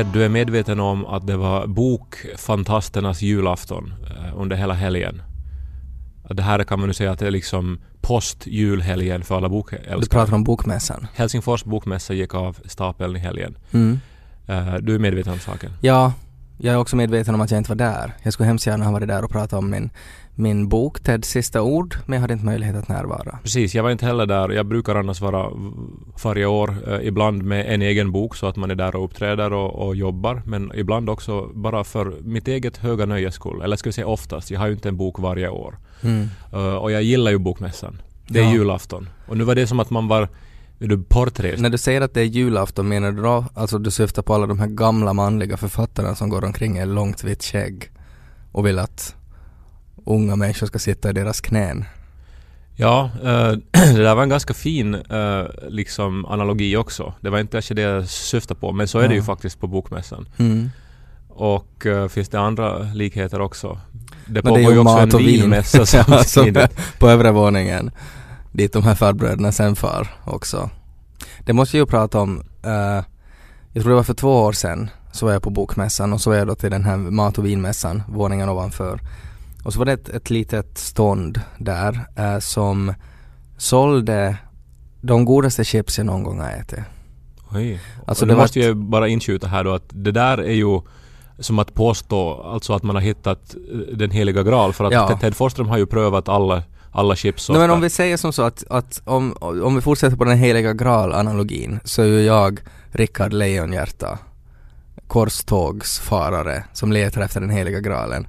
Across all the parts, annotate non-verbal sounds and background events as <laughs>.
Ted, du är medveten om att det var bokfantasternas julafton eh, under hela helgen. Det här kan man nu säga att det är liksom post-julhelgen för alla bokälskare. Du pratar om bokmässan? Helsingfors bokmässa gick av stapeln i helgen. Mm. Eh, Du är medveten om saken? Ja, jag är också medveten om att jag inte var där. Jag skulle hemskt gärna ha varit där och pratat om min, min bok Teds sista ord, men jag hade inte möjlighet att närvara. Precis, jag var inte heller där. Jag brukar annars vara varje år, eh, ibland med en egen bok så att man är där och uppträder och, och jobbar. Men ibland också bara för mitt eget höga nöjes skull. Eller ska vi säga oftast, jag har ju inte en bok varje år. Mm. Eh, och jag gillar ju bokmässan. Det är Ja. julafton. Och nu var det som att man var är du portrest. När du säger att det är julafton menar du då, alltså du syftar på alla de här gamla manliga författarna som går omkring i långt vitt skägg och vill att unga människor ska sitta i deras knän? Ja, eh, <clears throat> det där var en ganska fin eh, liksom analogi också. Det var inte kanske det jag syftade på, men så är det ju Ja. faktiskt på bokmässan. Mm. Och eh, finns det andra likheter också? Det Men pågår det ju också en mat och vin. vinmässa <laughs> Ja, samtidigt. på övre våningen. Dit de här farbröderna sen far också. Det måste jag ju prata om, jag tror det var för två år sedan så var jag på bokmässan och så var jag då till den här mat och vinmässan, våningen ovanför. Och så var det ett, ett litet stånd där eh, som sålde de godaste chips jag någon gång har ätit. Oj. Alltså Alltså det det var måste ett- jag bara inskjuta här då att det där är ju som att påstå alltså att man har hittat eh, den heliga graal för att Ja. Ted Forsström har ju prövat alla, alla Nej, chipsorter. men om vi säger som så att, att om, om vi fortsätter på den heliga graal-analogin så är ju jag Rickard Lejonhjärta, korstågsfarare som letar efter den heliga graalen.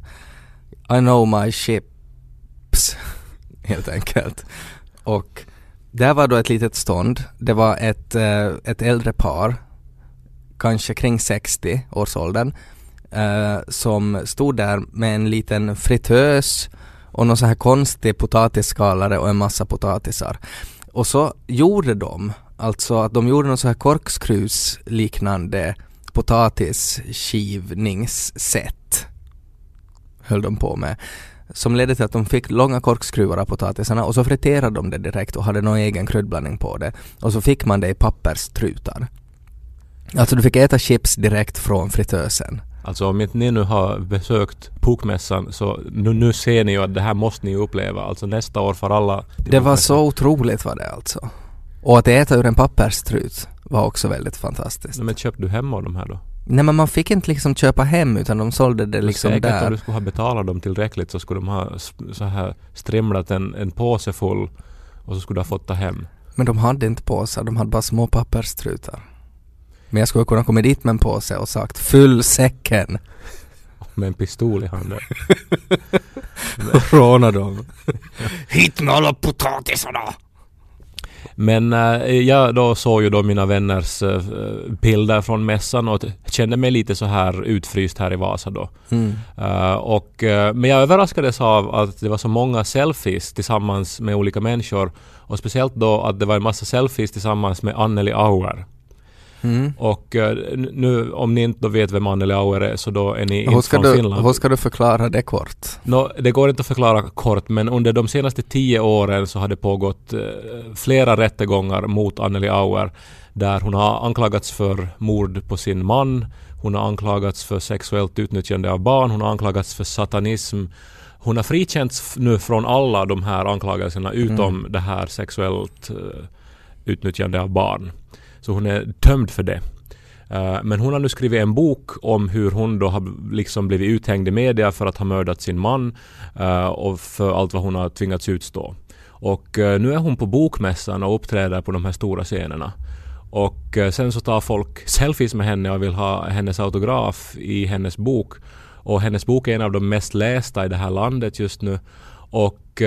I know my ships, <laughs> helt enkelt. Och där var då ett litet stånd. Det var ett, eh, ett äldre par, kanske kring 60 årsåldern, eh, som stod där med en liten fritös och någon så här konstig potatisskalare och en massa potatisar. Och så gjorde de, alltså att de gjorde någon så här korkskrus liknande potatisskivningssätt höll de på med som ledde till att de fick långa korkskruvar av potatisarna och så friterade de det direkt och hade någon egen kryddblandning på det och så fick man det i papperstrutar. Alltså du fick äta chips direkt från fritösen. Alltså om inte ni nu har besökt bokmässan så nu, nu ser ni ju att det här måste ni uppleva. Alltså nästa år för alla. Det var så otroligt var det alltså. Och att äta ur en papperstrut var också väldigt fantastiskt. Men köpte du hem av de här då? Nej men man fick inte liksom köpa hem utan de sålde det liksom Säkert om där. du skulle ha betalat dem tillräckligt så skulle de ha så här strimlat en, en påse full och så skulle du ha fått ta hem. Men de hade inte påsar, de hade bara små papperstrutar. Men jag skulle kunna komma dit med en påse och sagt fyll säcken <laughs> Med en pistol i handen. och <laughs> råna dem. <laughs> Hit med alla potatisarna! Men eh, jag då såg ju då mina vänners eh, bilder från mässan och kände mig lite så här utfryst här i Vasa då. Mm. Eh, och, men jag överraskades av att det var så många selfies tillsammans med olika människor. Och speciellt då att det var en massa selfies tillsammans med Anneli Auer. Mm. Och eh, nu om ni inte vet vem Anneli Auer är så då är ni inte från du, Finland. hur ska du förklara det kort? Nå, det går inte att förklara kort men under de senaste tio åren så har det pågått eh, flera rättegångar mot Anneli Auer där hon har anklagats för mord på sin man, hon har anklagats för sexuellt utnyttjande av barn, hon har anklagats för satanism. Hon har frikänts nu från alla de här anklagelserna utom det här sexuellt eh, utnyttjande av barn. Så hon är dömd för det. Eh, men hon har nu skrivit en bok om hur hon då har liksom blivit uthängd i media för att ha mördat sin man eh, och för allt vad hon har tvingats utstå. Och eh, nu är hon på bokmässan och uppträder på de här stora scenerna. Och sen så tar folk selfies med henne och vill ha hennes autograf i hennes bok. Och hennes bok är en av de mest lästa i det här landet just nu. Och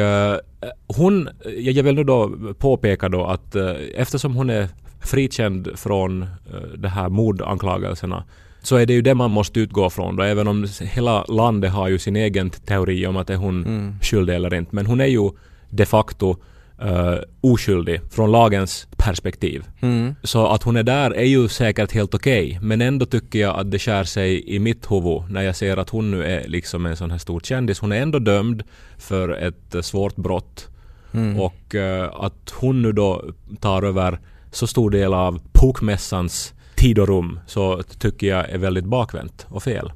hon, jag vill nu då påpeka då att eftersom hon är frikänd från eh, de här mordanklagelserna så är det ju det man måste utgå från då, även om hela landet har ju sin egen teori om att är hon Mm. skyldig eller inte. Men hon är ju de facto eh, oskyldig från lagens perspektiv. Mm. Så att hon är där är ju säkert helt okej. men ändå tycker jag att det skär sig i mitt huvud när jag ser att hon nu är liksom en sån här stor kändis. Hon är ändå dömd för ett eh, svårt brott. Mm. Och eh, att hon nu då tar över så stor del av bokmässans tid och rum så tycker jag är väldigt bakvänt och fel.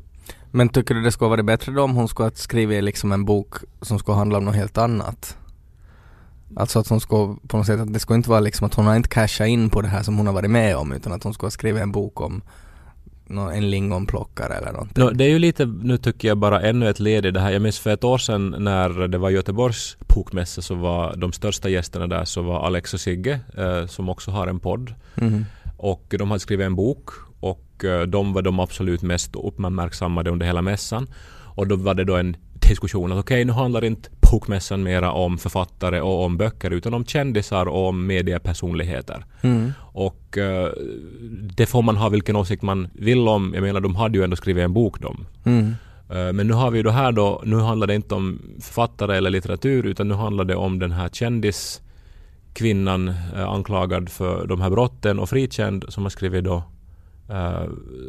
Men tycker du det skulle varit bättre då om hon skulle ha skrivit liksom en bok som skulle handla om något helt annat? Alltså att hon skulle på något sätt, att det skulle inte vara liksom att hon har inte cashat in på det här som hon har varit med om utan att hon skulle ha skrivit en bok om nå- en lingonplockare eller någonting. No, det är ju lite, nu tycker jag bara ännu ett led i det här. Jag minns för ett år sedan när det var Göteborgs bokmässa så var de största gästerna där så var Alex och Sigge eh, som också har en podd. Mhm. Och de hade skrivit en bok och eh, de var de absolut mest uppmärksammade under hela mässan. Och då var det då en diskussion att okej, nu handlar inte bokmässan mera om författare och om böcker utan om kändisar och om mediepersonligheter. Mm. Och eh, det får man ha vilken åsikt man vill om. Jag menar, de hade ju ändå skrivit en bok de. Mm. Eh, Men nu har vi ju då här då, nu handlar det inte om författare eller litteratur utan nu handlar det om den här kändiskvinnan eh, anklagad för de här brotten och frikänd som har skrivit då eh,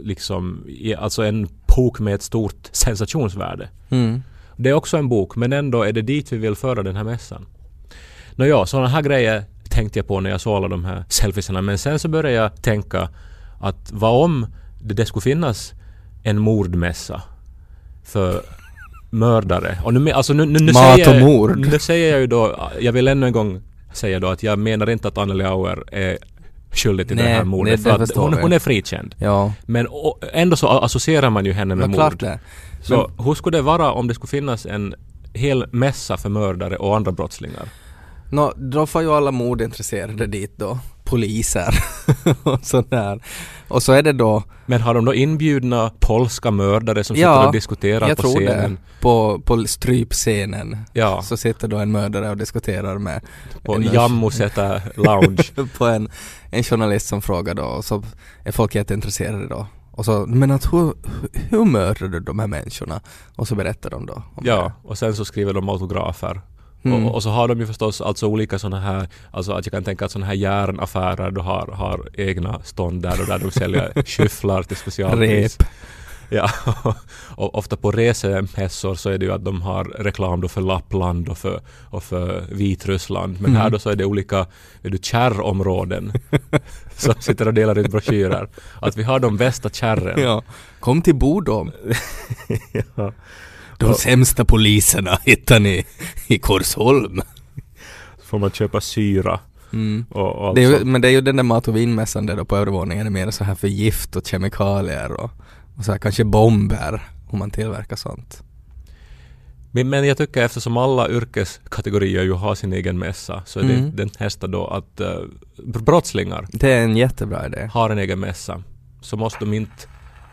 liksom, i- alltså en bok med ett stort sensationsvärde. Mm. Det är också en bok men ändå är det dit vi vill föra den här mässan. Nåja, sådana här grejer tänkte jag på när jag såg alla de här selfiesarna men sen så började jag tänka att vad om det, skulle finnas en mordmässa för mördare. Och nu, alltså nu, nu, nu, Mat säger, och mord. nu säger jag ju då, jag vill ännu en gång säga då att jag menar inte att Anneli Auer är skyldig till Nej, det här mordet det- för att hon, hon är frikänd. Ja, Men å- ändå så associerar man ju henne med men mord. Så hur skulle det vara om det skulle finnas en hel mässa för mördare och andra brottslingar? Nå, då får ju alla mordintresserade dit då. Poliser <laughs> och sådär. Och så är det då, Men har de då inbjudna polska mördare som Ja, sitter och diskuterar jag på tror scenen? det, på, på strypscenen Ja, så sitter då en mördare och diskuterar med på en- Jammusätä lounge. <laughs> på en, en journalist som frågar då och så är folk jätteintresserade då. Och så, men att hur, hur mördade du de här människorna? Och så berättar de då. ja, och sen så skriver de autografer. Mm. Och, och så har de ju förstås alltså olika sådana här, alltså att jag kan tänka att sådana här järnaffärer då har, har egna stånd där och där de säljer <laughs> skyfflar till specialpris. Rep. Ja, <laughs> och ofta på resemässor så är det ju att de har reklam då för Lappland och för, och för Vitryssland. Men Mm. här då så är det olika är det kärrområden <laughs> som sitter och delar ut broschyrer. Att vi har de bästa kärren. Ja. Kom till Bodom. Ja. De sämsta poliserna <laughs> hittar ni i Korsholm. Så får man köpa syra Mm. och, och Det ju, men det är ju den där mat och vinmässan där då på övervåningen är mer så här för gift och kemikalier och, och så här kanske bomber om man tillverkar sånt. Men, men jag tycker eftersom alla yrkeskategorier ju har sin egen mässa så är det Mm. den nästa då att uh, brottslingar Det är en jättebra idé. har en egen mässa så måste de inte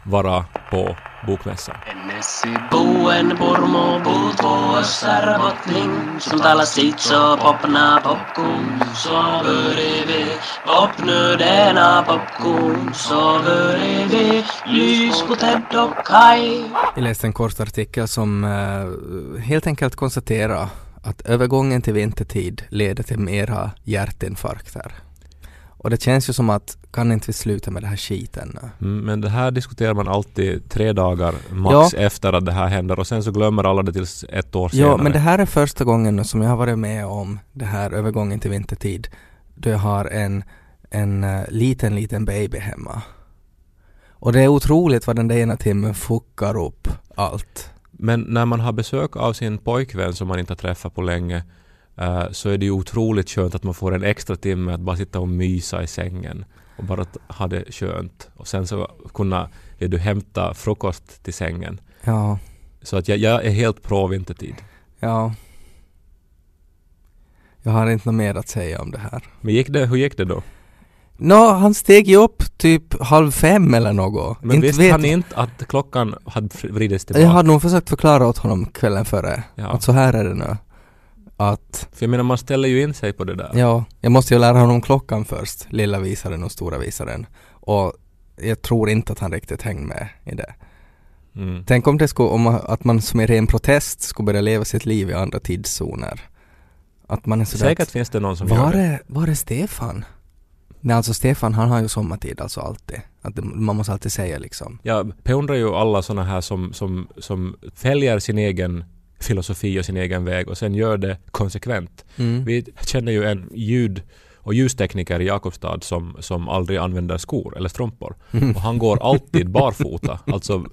vara på bokmässan. Ennesi puuen purmu puuttuu sarvotning Som talar sitt så popna popcorn Så börjar vi popnu denna popcorn Så börjar vi lys på Ted och Kai Jag läste en kort artikel som eh, helt enkelt konstaterar att övergången till vintertid leder till mera hjärtinfarkter. Och det känns ju som att kan inte vi sluta med det här skiten nu? Mm, Men det här diskuterar man alltid tre dagar max Ja. efter att det här händer och sen så glömmer alla det tills ett år senare. Ja, men det här är första gången som jag har varit med om det här övergången till vintertid då jag har en, en eh, liten, liten baby hemma. Och det är otroligt vad den där ena timmen fuckar upp allt. Men när man har besök av sin pojkvän som man inte har träffat på länge så är det ju otroligt skönt att man får en extra timme att bara sitta och mysa i sängen och bara ha det skönt. Och sen så kunna ja, du hämta frukost till sängen. Ja, Så att jag, jag är helt pro vintertid. ja. Jag har inte något mer att säga om det här. Men gick det, hur gick det då? Nå, han steg ju upp typ halv fem eller något. Men inte visste han inte att klockan hade vridits tillbaka? Jag hade nog försökt förklara åt honom kvällen före. Ja. Att så här är det nu. Att, För jag menar man ställer ju in sig på det där. ja, jag måste ju lära honom klockan först. Lilla visaren och stora visaren. Och jag tror inte att han riktigt hängde med i det. Mm. Tänk om det skulle, om man- att man som en ren protest skulle börja leva sitt liv i andra tidszoner. Att man är sådär Säkert att, finns det någon som var gör det. var är Stefan? Nej alltså Stefan han har ju sommartid alltså alltid. Att det, man måste alltid säga liksom. Jag beundrar ju alla såna här som, som, som följer sin egen filosofi och sin egen väg och sen gör det konsekvent. Mm. Vi känner ju en ljud och ljustekniker i Jakobstad som, som aldrig använder skor eller strumpor. Och han går alltid <laughs> barfota. Alltså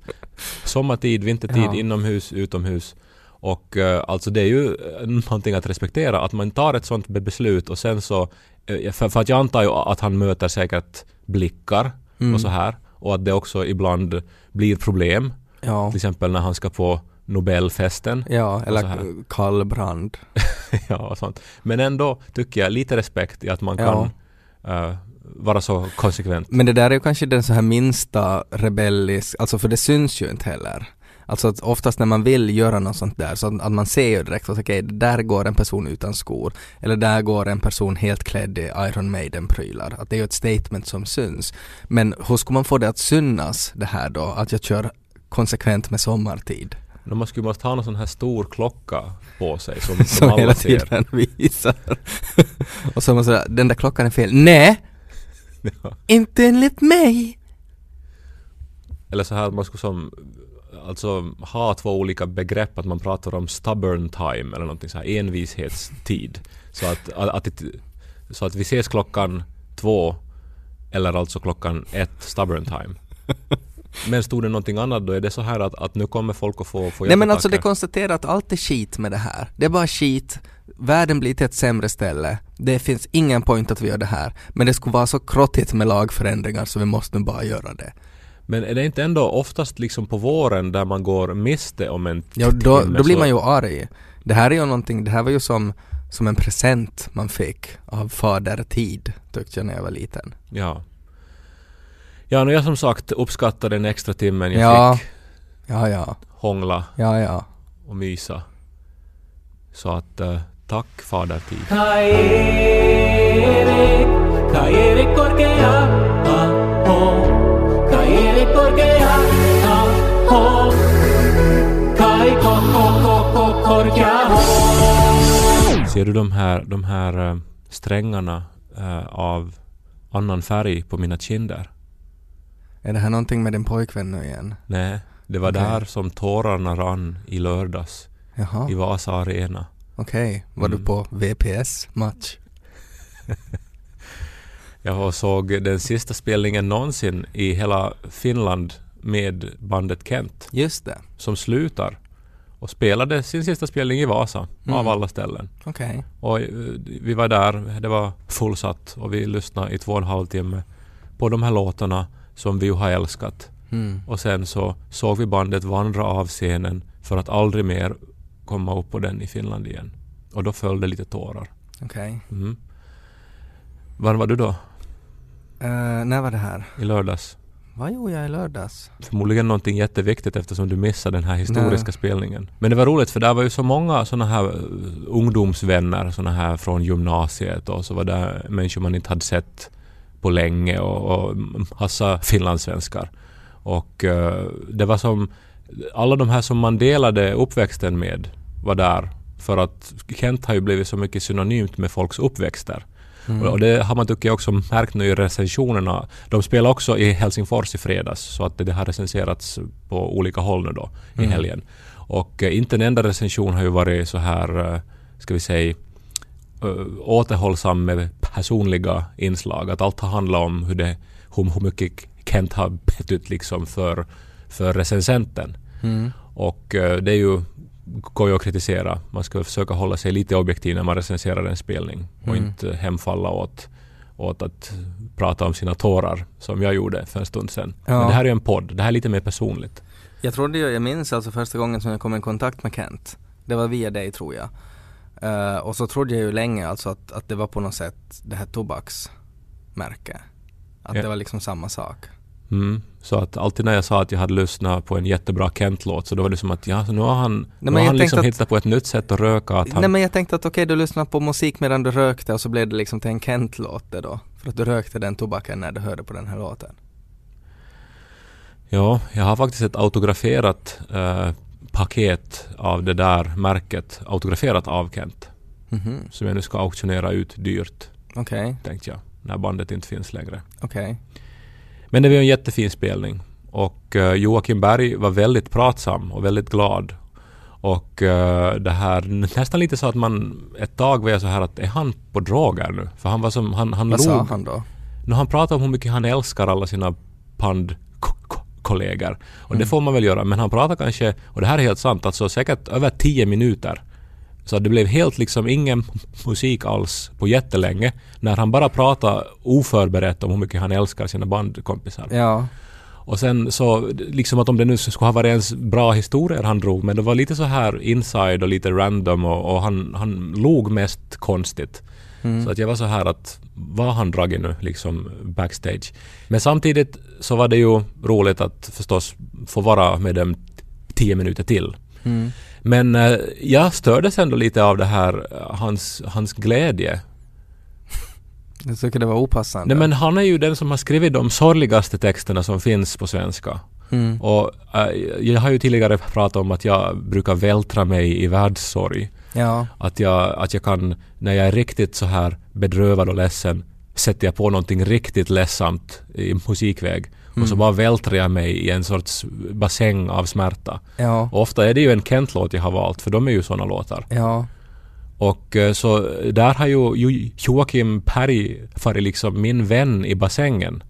sommartid, vintertid, Ja. inomhus, utomhus. Och eh, alltså det är ju eh, någonting att respektera, att man tar ett sånt be- beslut och sen så, eh, för, för att jag antar ju att han möter säkert blickar Mm. och så här. Och att det också ibland blir problem. Ja. Till exempel när han ska på Nobelfesten. Ja, eller kallbrand. <laughs> ja, och sånt. Men ändå tycker jag lite respekt i att man Ja. kan eh, vara så konsekvent. Men det där är ju kanske den så här minsta rebellisk, alltså för det syns ju inte heller. Alltså att oftast när man vill göra något sånt där så att, man ser ju direkt att okej, där går en person utan skor. Eller där går en person helt klädd i Iron Maiden-prylar. Att det är ju ett statement som syns. Men hur ska man få det att synas det här då? Att jag kör konsekvent med sommartid. Men Man skulle måste ha någon sån här stor klocka på sig som, <laughs> som, Som alla hela ser. tiden <laughs> visar. och så man sådär, den där klockan är fel. Nej! <laughs> Ja. Inte enligt mig! Eller så här att man skulle som alltså ha två olika begrepp att man pratar om stubborn time eller någonting så här envishetstid. Så att, att, att, så att vi ses klockan två eller alltså klockan ett stubborn time. Men stod det någonting annat då är det så här att, att nu kommer folk att få, få Nej men alltså det konstaterar att allt är skit med det här. Det är bara skit, världen blir till ett sämre ställe, det finns ingen point att vi gör det här. Men det skulle vara så krottigt med lagförändringar så vi måste nu bara göra det. Men är det inte ändå oftast liksom på våren där man går miste om en Ja, då, timme då blir man ju arg. Det här är ju någonting, det här var ju som, som en present man fick av fader tid, tyckte jag när jag var liten. Ja. Ja, nu jag som sagt uppskattar den extra timmen jag Ja. fick Ja, ja, hångla ja, ja. och mysa. Så att eh, tack fader tid. Ser du de här, de här eh, strängarna eh, av annan färg på mina kinder? Är det här någonting med din pojkvän nu igen? Nej, det var Okej. där som tårarna rann i lördags Jaha, i Vasa Arena. okej. Var Mm. du på VPS-match? <laughs> Jag såg den sista spelningen någonsin i hela Finland med bandet Kent Just det, som slutar och spelade sin sista spelning i Vasa Mm. av alla ställen. okej. Och eh, vi var där, det var fullsatt och vi lyssnade i två och en halv timme på de här låtarna som vi ju har älskat. Mm. Och sen så såg vi bandet vandra av scenen för att aldrig mer komma upp på den i Finland igen. Och då föll det lite tårar. Okej. Mm. Var var du då? Eh, när var det här? I lördags? Vad gjorde jag i lördags? Förmodligen någonting jätteviktigt eftersom du missade den här historiska Nej. spelningen. Men det var roligt för där var ju så många sådana här eh, ungdomsvänner, sådana här från gymnasiet och så var det människor man inte hade sett på länge och, och massa finlandssvenskar. Och eh, det var som alla de här som man delade uppväxten med var där för att Kent har ju blivit så mycket synonymt med folks uppväxter. Mm. Och det har man tycker jag också märkt nu i recensionerna. De spelar också i Helsingfors i fredags så att det har recenserats på olika håll nu då i Mm. helgen. Och eh, inte en enda recension har ju varit så här, eh, ska vi säga, återhållsam med personliga inslag. Att allt har handlat om hur, det, hur, hur mycket Kent har betytt liksom för, för recensenten. Mm. Och eh, det är ju, går ju att kritisera. Man ska försöka hålla sig lite objektiv när man recenserar en spelning och Mm. inte hemfalla åt, åt att prata om sina tårar som jag gjorde för en stund sedan. Ja. Men det här är en podd, det här är lite mer personligt. Jag trodde ju, jag minns alltså första gången som jag kom i kontakt med Kent. Det var via dig tror jag. Eh, och så trodde jag ju länge alltså att, att det var på något sätt det här tobaksmärke. Att Ja. det var liksom samma sak. Mm. Så att alltid när jag sa att jag hade lyssnat på en jättebra Kent-låt så då var det som att ja, så nu har han, nu men har han liksom att- hittat på ett nytt sätt att röka. Att han, Nej men jag tänkte att okej du lyssnade på musik medan du rökte och så blev det liksom till en Kent-låt då. För att du rökte den tobaken när du hörde på den här låten. Ja, jag har faktiskt ett autograferat eh, paket av det där märket, autograferat av Kent. Mhm, Som jag nu ska auktionera ut dyrt, okej, tänkte jag. När bandet inte finns längre. okej. Men det var en jättefin spelning. Och eh, Joakim Berg var väldigt pratsam och väldigt glad. Och eh, det här, nästan lite så att man ett tag var jag så här att är han på droger nu? För han var som, han, han Vad sa log. han då? Nu han pratar om hur mycket han älskar alla sina pandkollegor. Och det får man väl göra, men han pratar kanske, och det här är helt sant, alltså säkert över 10 minuter. Så det blev helt liksom ingen musik alls på jättelänge när han bara pratade oförberett om hur mycket han älskar sina bandkompisar. Ja. Och sen så, liksom att om det nu skulle ha varit ens bra historier han drog, men det var lite så här inside och lite random och, och han, han log mest konstigt. Mm. Så att jag var så här att, vad har han dragit nu liksom backstage? Men samtidigt så var det ju roligt att förstås få vara med dem tio minuter till. Mm. Men eh, jag stördes ändå lite av det här, eh, hans, hans glädje. <laughs> Jag tycker det var opassande. Nej men han är ju den som har skrivit de sorgligaste texterna som finns på svenska. Mm. Och eh, jag har ju tidigare pratat om att jag brukar vältra mig i världssorg. Ja. Att jag, att jag kan, när jag är riktigt så här bedrövad och ledsen, sätter jag på någonting riktigt ledsamt i musikväg. Och så Mm. bara vältrar jag mig i en sorts bassäng av smärta. Ja. Och ofta är det ju en Kent-låt jag har valt, för de är ju sådana låtar. Ja. Och eh, så där har ju Jo- Joakim Perry varit liksom min vän i bassängen.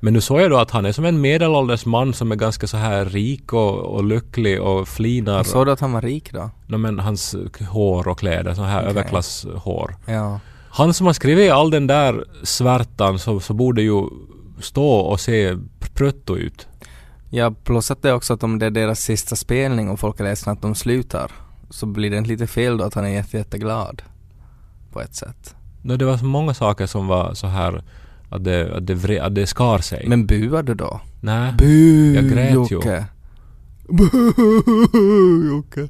Men nu såg jag då att han är som en medelålders man som är ganska så här rik och, och lycklig och flinar. Såg du att han var rik då? No, men hans hår och kläder, så här Okej. överklasshår. Ja. Han som har skrivit all den där svärtan så, så borde ju stå och se prutto ut. Ja, plus att det är också att om det är deras sista spelning och folk är ledsna att de slutar så blir det inte lite fel då att han är jätte, jätteglad. På ett sätt. No, det var så många saker som var så här att det, att det, vre, att det skar sig. Men buade du då? Nej. Bu, Jag grät ju. Jocke. Bu, Jocke.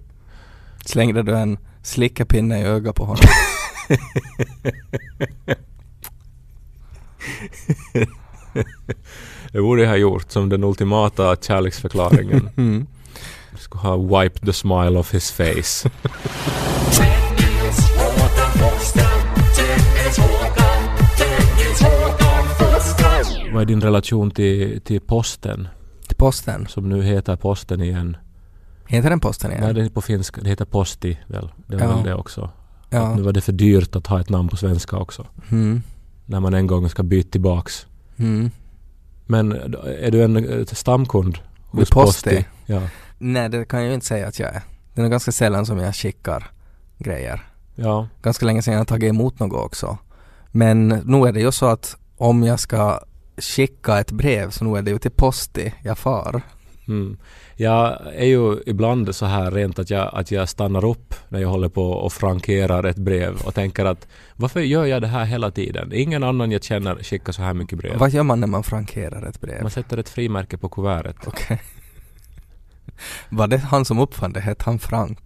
Slängde du en slickepinne i ögat på honom? <laughs> Det borde jag ha gjort som den ultimata kärleksförklaringen. <laughs> Mm. Jag skulle ha wiped the smile off his face. <laughs> Vad är din relation till, till posten? Till posten. Som nu heter posten igen. Heter den posten igen? Nej, det är på finska. Det heter posti väl? Det är Ja. väl det också. Att ja. nu var det för dyrt att ha ett namn på svenska också. Mm. När man en gång ska byta tillbaks. Mm. Men är du en eh, stamkund hos Posti? Ja. Nej, det kan jag ju inte säga att jag är. Det är nog ganska sällan som jag skickar grejer. Ja. Ganska länge sedan jag har tagit emot något också. Men nu är det ju så att om jag ska skicka ett brev så nu är det ju till Posti jag far. Mm. Jag är ju ibland så här rent att jag, att jag stannar upp när jag håller på och frankerar ett brev och tänker att varför gör jag det här hela tiden? Ingen annan jag känner skickar så här mycket brev. Vad gör man när man frankerar ett brev? Man sätter ett frimärke på kuvertet. Okej. <laughs> Var det han som uppfann det? Hette han Frank?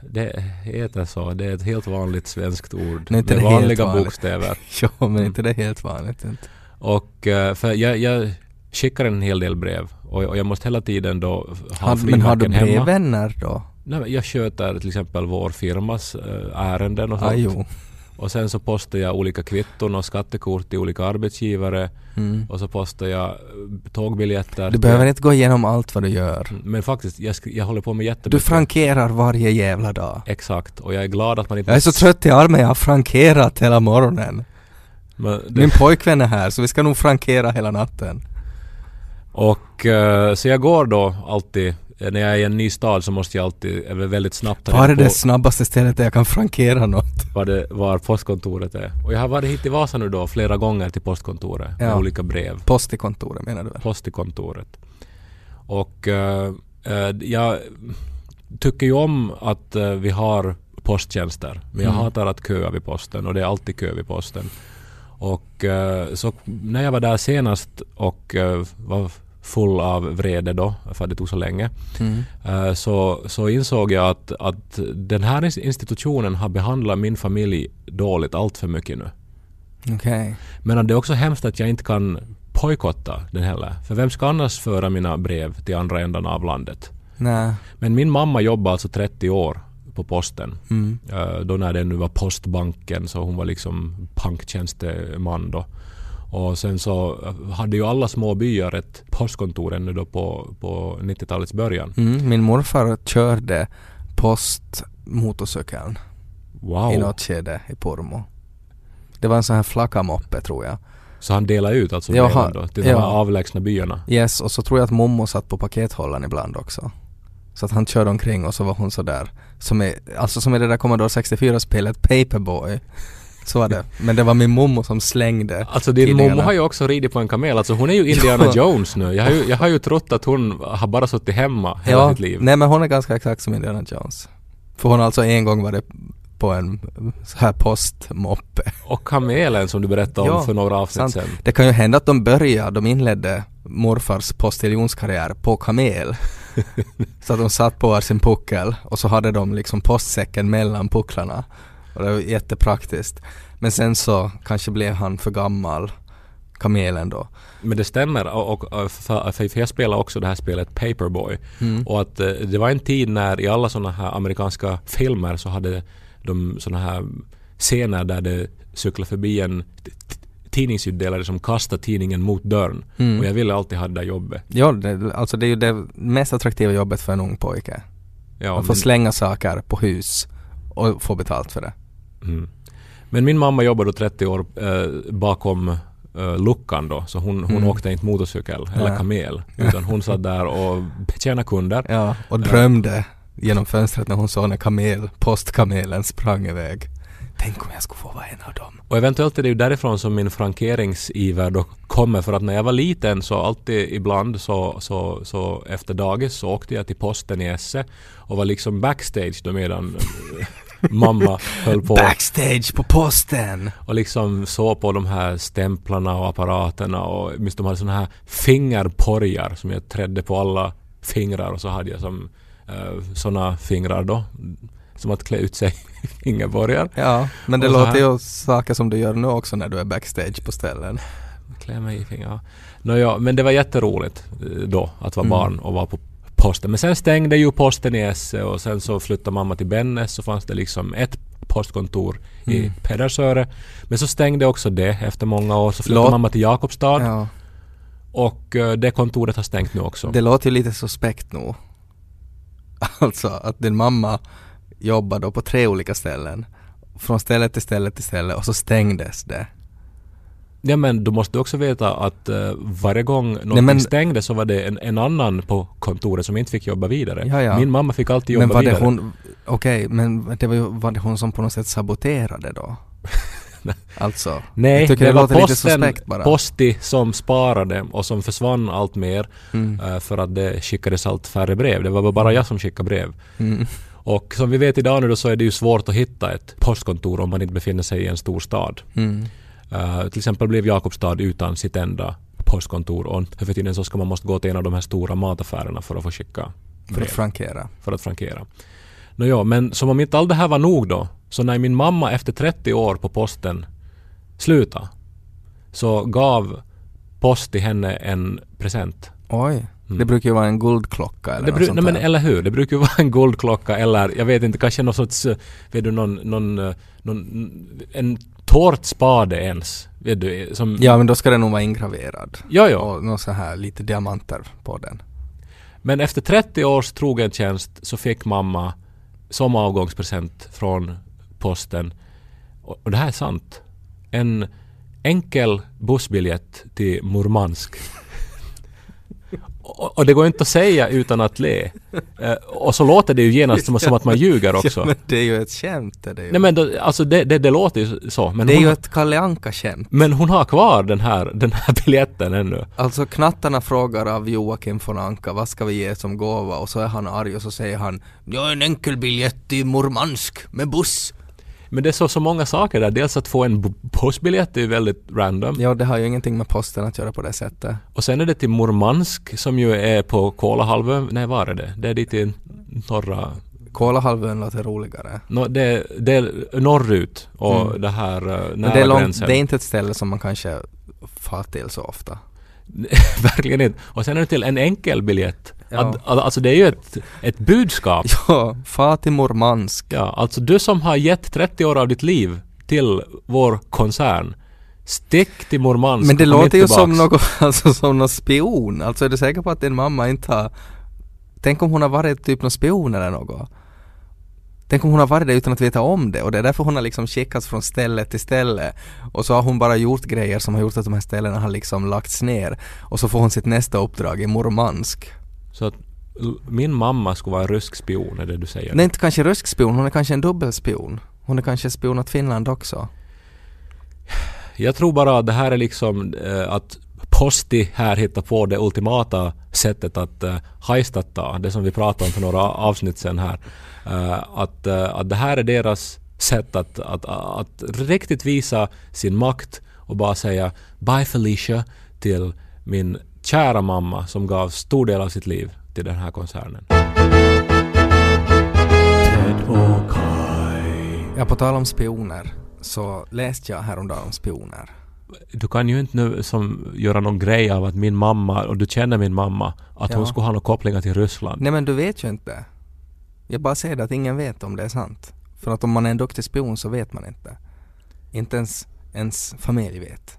Det heter så. Det är ett helt vanligt svenskt ord. Nej, inte med det vanliga vanligt. bokstäver. <laughs> Ja, men inte det är helt vanligt inte. Och eh, för jag, jag skickar en hel del brev och, och jag måste hela tiden då ha Har, men har du hemma. brevvänner då? Nej, jag sköter till exempel vår firmas äh, ärenden och sånt. Ah, jo. <laughs> Och sen så postar jag olika kvitton och skattekort till olika arbetsgivare. Mm. Och så postar jag eh, tågbiljetter. Du behöver inte gå igenom allt vad du gör. Mm, Men faktiskt, jag, jag håller på med jättemycket. Du frankerar varje jävla dag. Exakt. Och jag är glad att man inte... Jag är så trött i armen, jag har frankerat hela morgonen. Men det, Min pojkvän är här så vi ska nog frankera hela natten. och eh, så jag går då alltid, när jag är i en ny stad så måste jag alltid, väldigt snabbt ta Var är det på snabbaste stället där jag kan frankera något? var, det, var postkontoret är. Och jag har varit hit i Vasa nu då flera gånger till postkontoret med Ja. olika brev. Post i kontoret menar du post i kontoret. Och eh, jag tycker ju om att eh, vi har posttjänster. Men jag Mm. hatar att köa vid posten och det är alltid kö vid posten. Och eh, så när jag var där senast och eh, var full av vrede då, för att det tog så länge, Mm. eh, så, så insåg jag att, att den här ins- institutionen har behandlat min familj dåligt allt för mycket nu. Okej. Men det är också hemskt att jag inte kan bojkotta den heller. För vem ska annars föra mina brev till andra ändan av landet? Nej. Men min mamma jobbade alltså 30 år på posten. Mm. Eh, Då när det nu var postbanken så hon var liksom banktjänsteman då. Och sen så hade ju alla små byar ett postkontor ännu då på, på 90-talets början. Mm, min morfar körde postmotorcykeln i Wow! något skede i Pormo. Det var en sån här flakamoppe tror jag. Så han delade ut alltså breven då till de ja. här avlägsna byarna. Yes, och så tror jag att mommo satt på pakethållaren ibland också. Så att han körde omkring och så var hon så där som är, alltså som i det där Commodore 64-spelet Paperboy. Så var det. Men det var min mommo som slängde Alltså din tidningarna. mormor har ju också ridit på en kamel. Alltså hon är ju Indiana. <laughs> Jones nu. Jag har, ju, jag har ju trott att hon har bara suttit hemma hela Ja, sitt liv. nej men hon är ganska exakt som Indiana Jones. För hon har alltså en gång varit på en så här postmoppe. Och kamelen som du berättade om Ja, för några avsnitt sant. sedan. Det kan ju hända att de började, de inledde morfars postillionskarriär på kamel. <laughs> så att de satt på sin puckel och så hade de liksom postsäcken mellan pucklarna. Och det var jättepraktiskt. Men sen så kanske blev han för gammal, kamelen då. Men det stämmer och, och, för, för jag spelade också det här spelet Paperboy. Mm. Och att eh, det var en tid när i alla sådana här amerikanska filmer så hade de sådana här scener där det cyklade förbi en tidningsutdelare som kastade tidningen mot dörren. Mm. Och jag ville alltid ha det där jobbet. Ja, det, alltså det är ju det mest attraktiva jobbet för en ung pojke. Ja, Att få men- slänga saker på hus och få betalt för det. Mm. Men min mamma jobbade då 30 år eh, bakom eh, luckan då, så hon, hon Mm. åkte inte motorcykel eller Nej. kamel, utan hon satt där och betjänade kunder. Ja, och drömde genom fönstret när hon såg när kamel, postkamelen sprang iväg. Tänk om jag skulle få vara en av dem. Och eventuellt är det ju därifrån som min frankeringsiver då kommer, för att när jag var liten så alltid ibland så, så, så efter dagis så åkte jag till posten i Esse och var liksom backstage då medan eh, <laughs> mamma höll på Backstage på posten! och liksom såg på de här stämplarna och apparaterna och minst de hade såna här fingerporjar som jag trädde på alla fingrar och så hade jag som uh, såna fingrar då. Som att klä ut sig <laughs> fingerborgar. Ja, men det Och låter ju saker som du gör nu också när du är backstage på ställen. Klä mig i fingrar. Nåja, men det var jätteroligt eh, då att vara Mm. barn och vara på posten. Men sen stängde ju posten i Esse och sen så flyttade mamma till Bennes så fanns det liksom ett postkontor i Mm. Pedersöre. Men så stängde också det efter många år. Så flyttade Låt- mamma till Jakobstad. Ja, Och eh, det kontoret har stängt nu också. det låter ju lite suspekt nog. <laughs> Alltså att din mamma jobbar då på tre olika ställen. Från ställe till ställe till ställe och så stängdes det. Ja men du måste också veta att uh, varje gång någonting Nej, men- stängde så var det en, en annan på kontoret som inte fick jobba vidare. Ja, ja. Min mamma fick alltid jobba Men var vidare. hon, okej, men det var, ju, var det hon som på något sätt saboterade då? <laughs> alltså, Nej, det, det, var posten, bara. Posti som sparade och som försvann allt mer Mm. eh, för att det skickades allt färre brev. Det var bara jag som skickade brev. Mm. Och som vi vet idag nu då så är det ju svårt att hitta ett postkontor om man inte befinner sig i en stor stad. Mm. Eh, till exempel blev Jakobstad utan sitt enda postkontor och för tiden så ska man måste gå till en av de här stora mataffärerna för att få skicka För brev, att frankera. för att frankera. Nåja, men som om inte allt det här var nog då, så när min mamma efter 30 år på posten slutade, så gav post till henne en present. Oj, Mm. det brukar ju vara en guldklocka eller Det något sånt nej, men eller hur, det brukar ju <laughs> vara en guldklocka eller jag vet inte, kanske någon sorts, eh, vet du, någon, någon, eh, någon en tårtspade ens. Vet du, som... Ja, men då ska den nog vara ingraverad. ja, ja. Och något så här lite diamanter på den. Men efter 30 års trogen tjänst så fick mamma som avgångspresent från posten, och det här är sant, en enkel bussbiljett till Murmansk. Och, och det går inte att säga utan att le. Eh, och så låter det ju genast som, som att man ljuger <laughs> också. Ja, men det är ju ett skämt är det ju. Nej men då, alltså det, det, det låter ju så. Men det är hon, ju ett Kalle Anka-skämt. men hon har kvar den här, den här biljetten ännu. Alltså knattarna frågar av Joakim von Anka vad ska vi ge som gåva och så är han arg och så säger han Ja en enkel biljett till Murmansk med buss. Men det är så, så många saker där. Dels att få en bussbiljett är ju väldigt random. Ja det har ju ingenting med posten att göra på det sättet. Och sen är det till Murmansk som ju är på Kolahalvön. Nej, var är det? Det är dit i norra... Kolahalvön låter roligare. No, det, det är norrut och Mm. det här Men nära det är, långt, gränsen. det är inte ett ställe som man kanske far till så ofta. <laughs> Verkligen inte. Och sen är det till en enkel biljett. Ja. Att, alltså det är ju ett, ett budskap. <laughs> Ja, far till Murmansk. Ja, alltså du som har gett 30 år av ditt liv till vår koncern Stick till Murmansk. Men det låter ju som något, <laughs> alltså som någon spion. Alltså är du säker på att din mamma inte har... Tänk om hon har varit typ någon spion eller något. Tänk om hon har varit där utan att veta om det och det är därför hon har liksom skickats från ställe till ställe. Och så har hon bara gjort grejer som har gjort att de här ställena har liksom lagts ner. Och så får hon sitt nästa uppdrag i Murmansk. Så att min mamma skulle vara en rysk spion, är det du säger? Nej, inte kanske rysk spion, hon är kanske en dubbelspion. Hon är kanske spion åt Finland också. Jag tror bara att det här är liksom eh, att Posti här hittar på det ultimata sättet att eh, hajstatta, det som vi pratade om för några avsnitt sen här. Eh, att, eh, att det här är deras sätt att, att, att riktigt visa sin makt och bara säga Bye Felicia till min kära mamma som gav stor del av sitt liv till den här koncernen. Ja, på tal om spioner så läste jag häromdagen om spioner. Du kan ju inte nu som göra någon grej av att min mamma, och du känner min mamma, att hon Ja. skulle ha några kopplingar till Ryssland. Nej men du vet ju inte. Jag bara säger det att ingen vet om det är sant. För att om man är en duktig spion så vet man inte. Inte ens ens familj vet.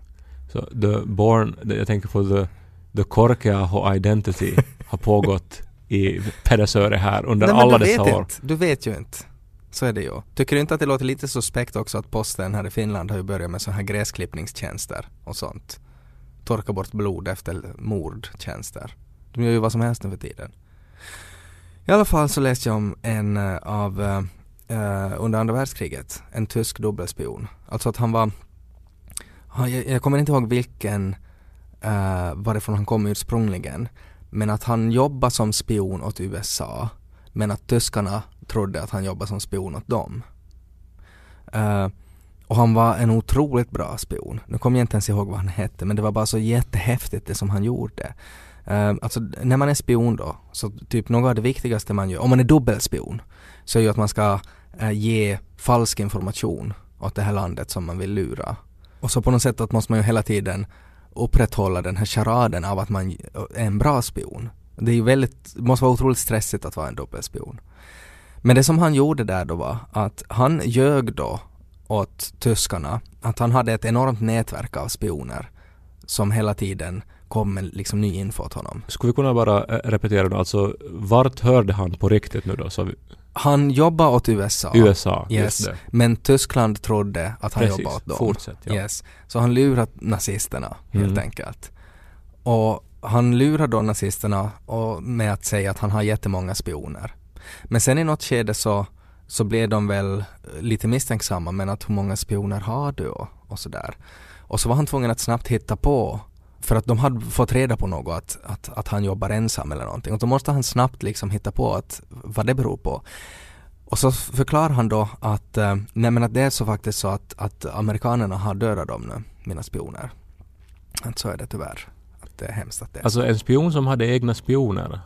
Så the born, jag tänker på the, the Korkeaho identity har pågått i Pedersöre här under Nej, alla dessa år. inte. Du vet ju inte. Så är det ju. Tycker du inte att det låter lite suspekt också att posten här i Finland har ju börjat med så här gräsklippningstjänster och sånt. Torka bort blod efter mordtjänster. De gör ju vad som helst nu för tiden. I alla fall så läste jag om en eh, av eh, eh, under andra världskriget, en tysk dubbelspion. Alltså att han var, jag, jag kommer inte ihåg vilken, uh, varifrån han kom ursprungligen, men att han jobbade som spion åt USA, men att tyskarna trodde att han jobbade som spion åt dem. Uh, och han var en otroligt bra spion. Nu kommer jag inte ens ihåg vad han hette, men det var bara så jättehäftigt det som han gjorde. Uh, alltså när man är spion då, så typ något av det viktigaste man gör, om man är dubbelspion, så är ju att man ska uh, ge falsk information åt det här landet som man vill lura. Och så på något sätt att måste man ju hela tiden upprätthålla den här charaden av att man är en bra spion. Det är ju väldigt, det måste vara otroligt stressigt att vara en dubbelspion. Men det som han gjorde där då var att han ljög då åt tyskarna att han hade ett enormt nätverk av spioner som hela tiden kom med liksom ny info åt honom. Skulle vi kunna bara eh, repetera då, alltså vart hörde han på riktigt nu då? Så vi, han jobbade åt USA. USA, Yes. Men Tyskland trodde att han Precis, jobbade åt dem. fortsätt. Ja. Yes. Så han lurade nazisterna helt Mm. enkelt. Och han lurade då nazisterna och med att säga att han har jättemånga spioner. Men sen i något skede så, så blev de väl lite misstänksamma men att hur många spioner har du och, och sådär. Och så var han tvungen att snabbt hitta på för att de hade fått reda på något att, att, att han jobbar ensam eller någonting. Och då måste han snabbt liksom hitta på att, vad det beror på. Och så förklarar han då att, eh, nej men att det är så faktiskt så att, att amerikanerna har dödat dem nu, mina spioner. Att så är det tyvärr. Att det är hemskt att det är Alltså en spion som hade egna spioner.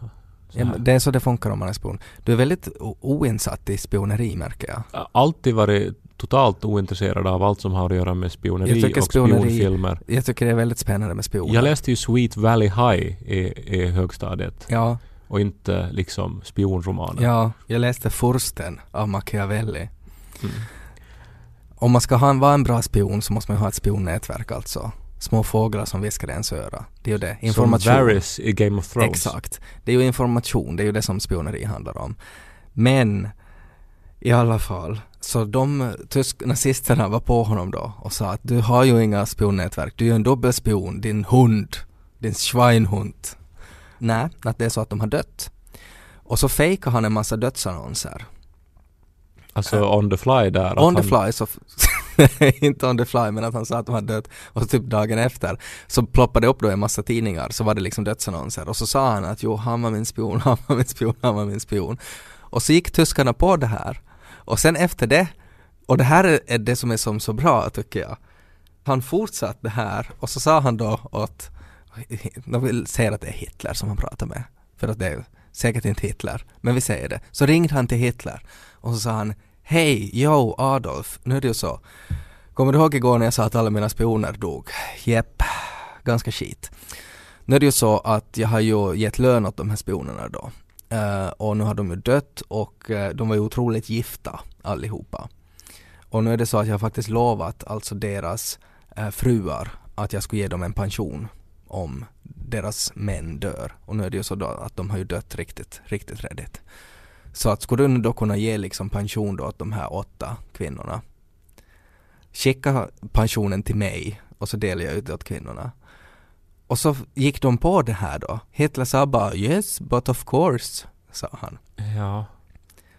Ja, Det är så det funkar om man är spion. Du är väldigt oinsatt i spioneri märker jag. Alltid varit totalt ointresserad av allt som har att göra med spioneri och spioneri- spionfilmer. Jag tycker det är väldigt spännande med spioner. Jag läste ju Sweet Valley High i, i högstadiet Ja, och inte liksom spionromaner. ja, jag läste Fursten av Machiavelli. Mm. Om man ska ha en, vara en bra spion så måste man ju ha ett spionnätverk alltså. Små fåglar som viskar i ens öra. Det är ju det. Information. Som Varys i Game of Thrones. Exakt. Det är ju information, det är ju det som spioneri handlar om. Men i alla fall, så de tysk nazisterna var på honom då och sa att du har ju inga spionnätverk, du är ju en dubbelspion, din hund, din Schweinhund. Nej, att det är så att de har dött. Och så fejkade han en massa dödsannonser. Alltså on the fly där. On the han- fly så, <laughs> inte on the fly men att han sa att de hade dött och så typ dagen efter så ploppade det upp då en massa tidningar så var det liksom dödsannonser och så sa han att jo han var min spion, <laughs> han var min spion, han var min spion. Och så gick tyskarna på det här och sen efter det och det här är- det som är som så bra tycker jag. Han fortsatte det här och så sa han då åt, de vill säga att det är Hitler som han pratar med för att det är säkert inte Hitler, men vi säger det. Så ringde han till Hitler och så sa han Hej, yo Adolf, nu är det ju så. Kommer du ihåg igår när jag sa att alla mina spioner dog? Jepp, ganska skit. Nu är det ju så att jag har ju gett lön åt de här spionerna då. Uh, och nu har de ju dött och uh, de var ju otroligt gifta allihopa. Och nu är det så att jag har faktiskt lovat alltså deras uh, fruar att jag skulle ge dem en pension om deras män dör. Och nu är det ju så då att de har ju dött riktigt, riktigt redigt. Så att skulle du då kunna ge liksom pension då åt de här åtta kvinnorna. Skicka pensionen till mig och så delar jag ut det åt kvinnorna. Och så gick de på det här då. Hitler sa bara yes but of course, sa han. Ja.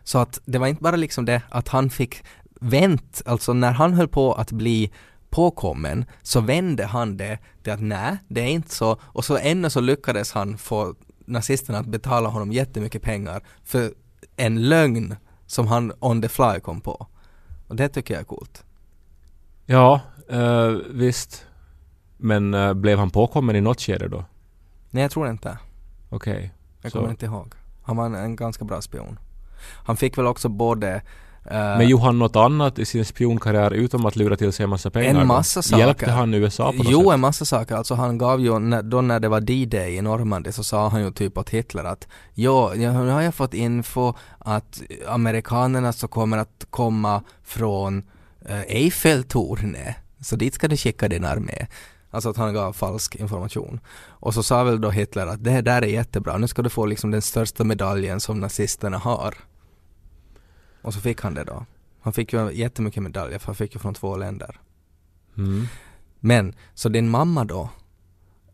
Så att det var inte bara liksom det att han fick vänt, alltså när han höll på att bli påkommen så vände han det till att nej, det är inte så och så ännu så lyckades han få nazisterna att betala honom jättemycket pengar för en lögn som han on the fly kom på. Och det tycker jag är coolt. Ja, eh, visst. Men eh, blev han påkommen i något skede då? Nej, jag tror inte. Okej. Jag Så- kommer inte ihåg. Han var en, en ganska bra spion. Han fick väl också både eh, Men gjorde han något annat i sin spionkarriär utom att lura till sig en massa pengar? En då? massa saker. Hjälpte han USA på något Jo, sätt? en massa saker. Alltså han gav ju, när, då när det var D-Day i Normandie så sa han ju typ åt Hitler att ja, nu har jag fått info att amerikanerna så kommer att komma från eh, Eiffeltornet. Så dit ska du skicka din armé. Alltså att han gav falsk information. Och så sa väl då Hitler att det där är jättebra, nu ska du få liksom den största medaljen som nazisterna har. Och så fick han det då. Han fick ju jättemycket medaljer för han fick ju från två länder. Mm. Men, så din mamma då,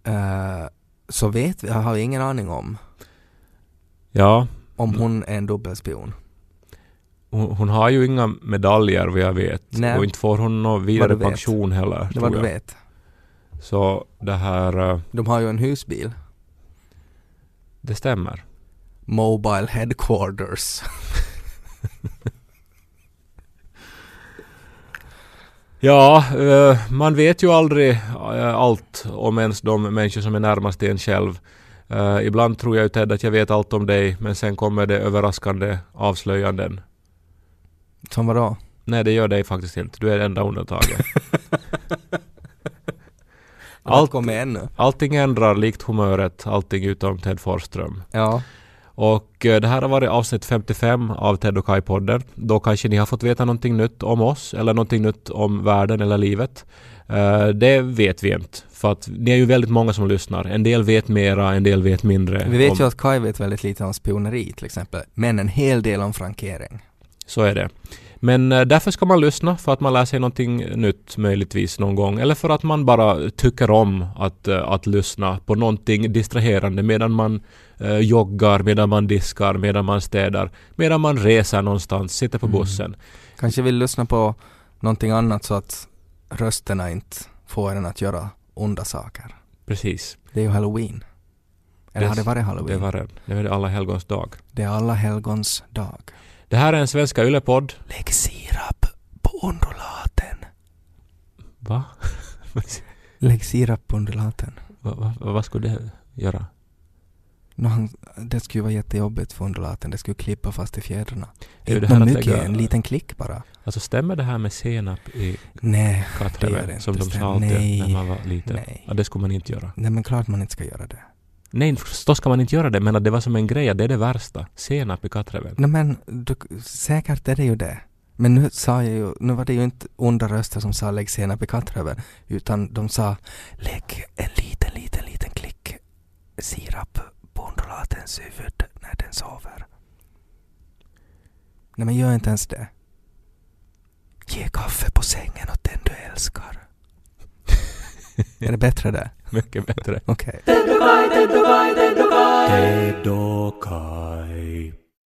eh, så vet vi, har ingen aning om, Ja, om hon är en dubbelspion. hon, hon har ju inga medaljer vad jag vet. Nej. Och inte får hon någon vidare pension heller. Det vad du vet. Så det här, eh, De har ju en husbil. det stämmer. Mobile Headquarters. <laughs> Ja, eh, man vet ju aldrig eh, allt om ens de människor som är närmast en själv. Ibland tror jag ju Ted att jag vet allt om dig men sen kommer det överraskande avslöjanden. Som vadå? Nej, det gör dig faktiskt inte. Du är det enda undantaget. <laughs> Allt kommer ännu. allting ändrar likt humöret, allting utom Ted Forsström. Ja. Och eh, det här har varit avsnitt 55 av Ted och Kai-podden. Då kanske ni har fått veta någonting nytt om oss eller någonting nytt om världen eller livet. Eh, det vet vi inte. För att ni är ju väldigt många som lyssnar. En del vet mera, en del vet mindre. Vi vet om, ju att Kai vet väldigt lite om spioneri till exempel, men en hel del om frankering. Så är det. Men eh, därför ska man lyssna för att man lär sig någonting nytt möjligtvis någon gång. Eller för att man bara tycker om att, eh, att lyssna på någonting distraherande medan man eh, joggar, medan man diskar, medan man städar, medan man reser någonstans, sitter på Mm. bussen. Kanske vill lyssna på någonting annat så att rösterna inte får en att göra onda saker. Precis. Det är ju halloween. Eller Det- har det varit halloween? Det var det. Det det alla helgons dag. Det är alla helgons dag. Det här är en svenska yllepodd. Lägg sirap på undulaten. Va? <laughs> Lägg sirap på undulaten. va, va? Vad skulle det göra? Han, det skulle ju vara jättejobbigt för undulaten. Det skulle klippa fast i fjädrarna. Är det här att mycket, lägga- en liten klick bara. Alltså stämmer det här med senap i Nej, det gör det Som inte. de Stäm- sa alltid när man var liten. nej. Ja, det skulle man inte göra. Nej men klart man inte ska göra det. Nej, förstås ska man inte göra det, men att det var som en grej, att det är det värsta. Senap i kattreven. Nej men du, säkert är det ju det. Men nu sa jag ju, nu var det ju inte onda röster som sa lägg senap i kattröven, utan de sa lägg en liten, liten, liten klick sirap på undulatens huvud när den sover. Nej men gör inte ens det. Ge kaffe på sängen åt den du älskar. <laughs> är det bättre det? Mycket bättre. Okej. Ted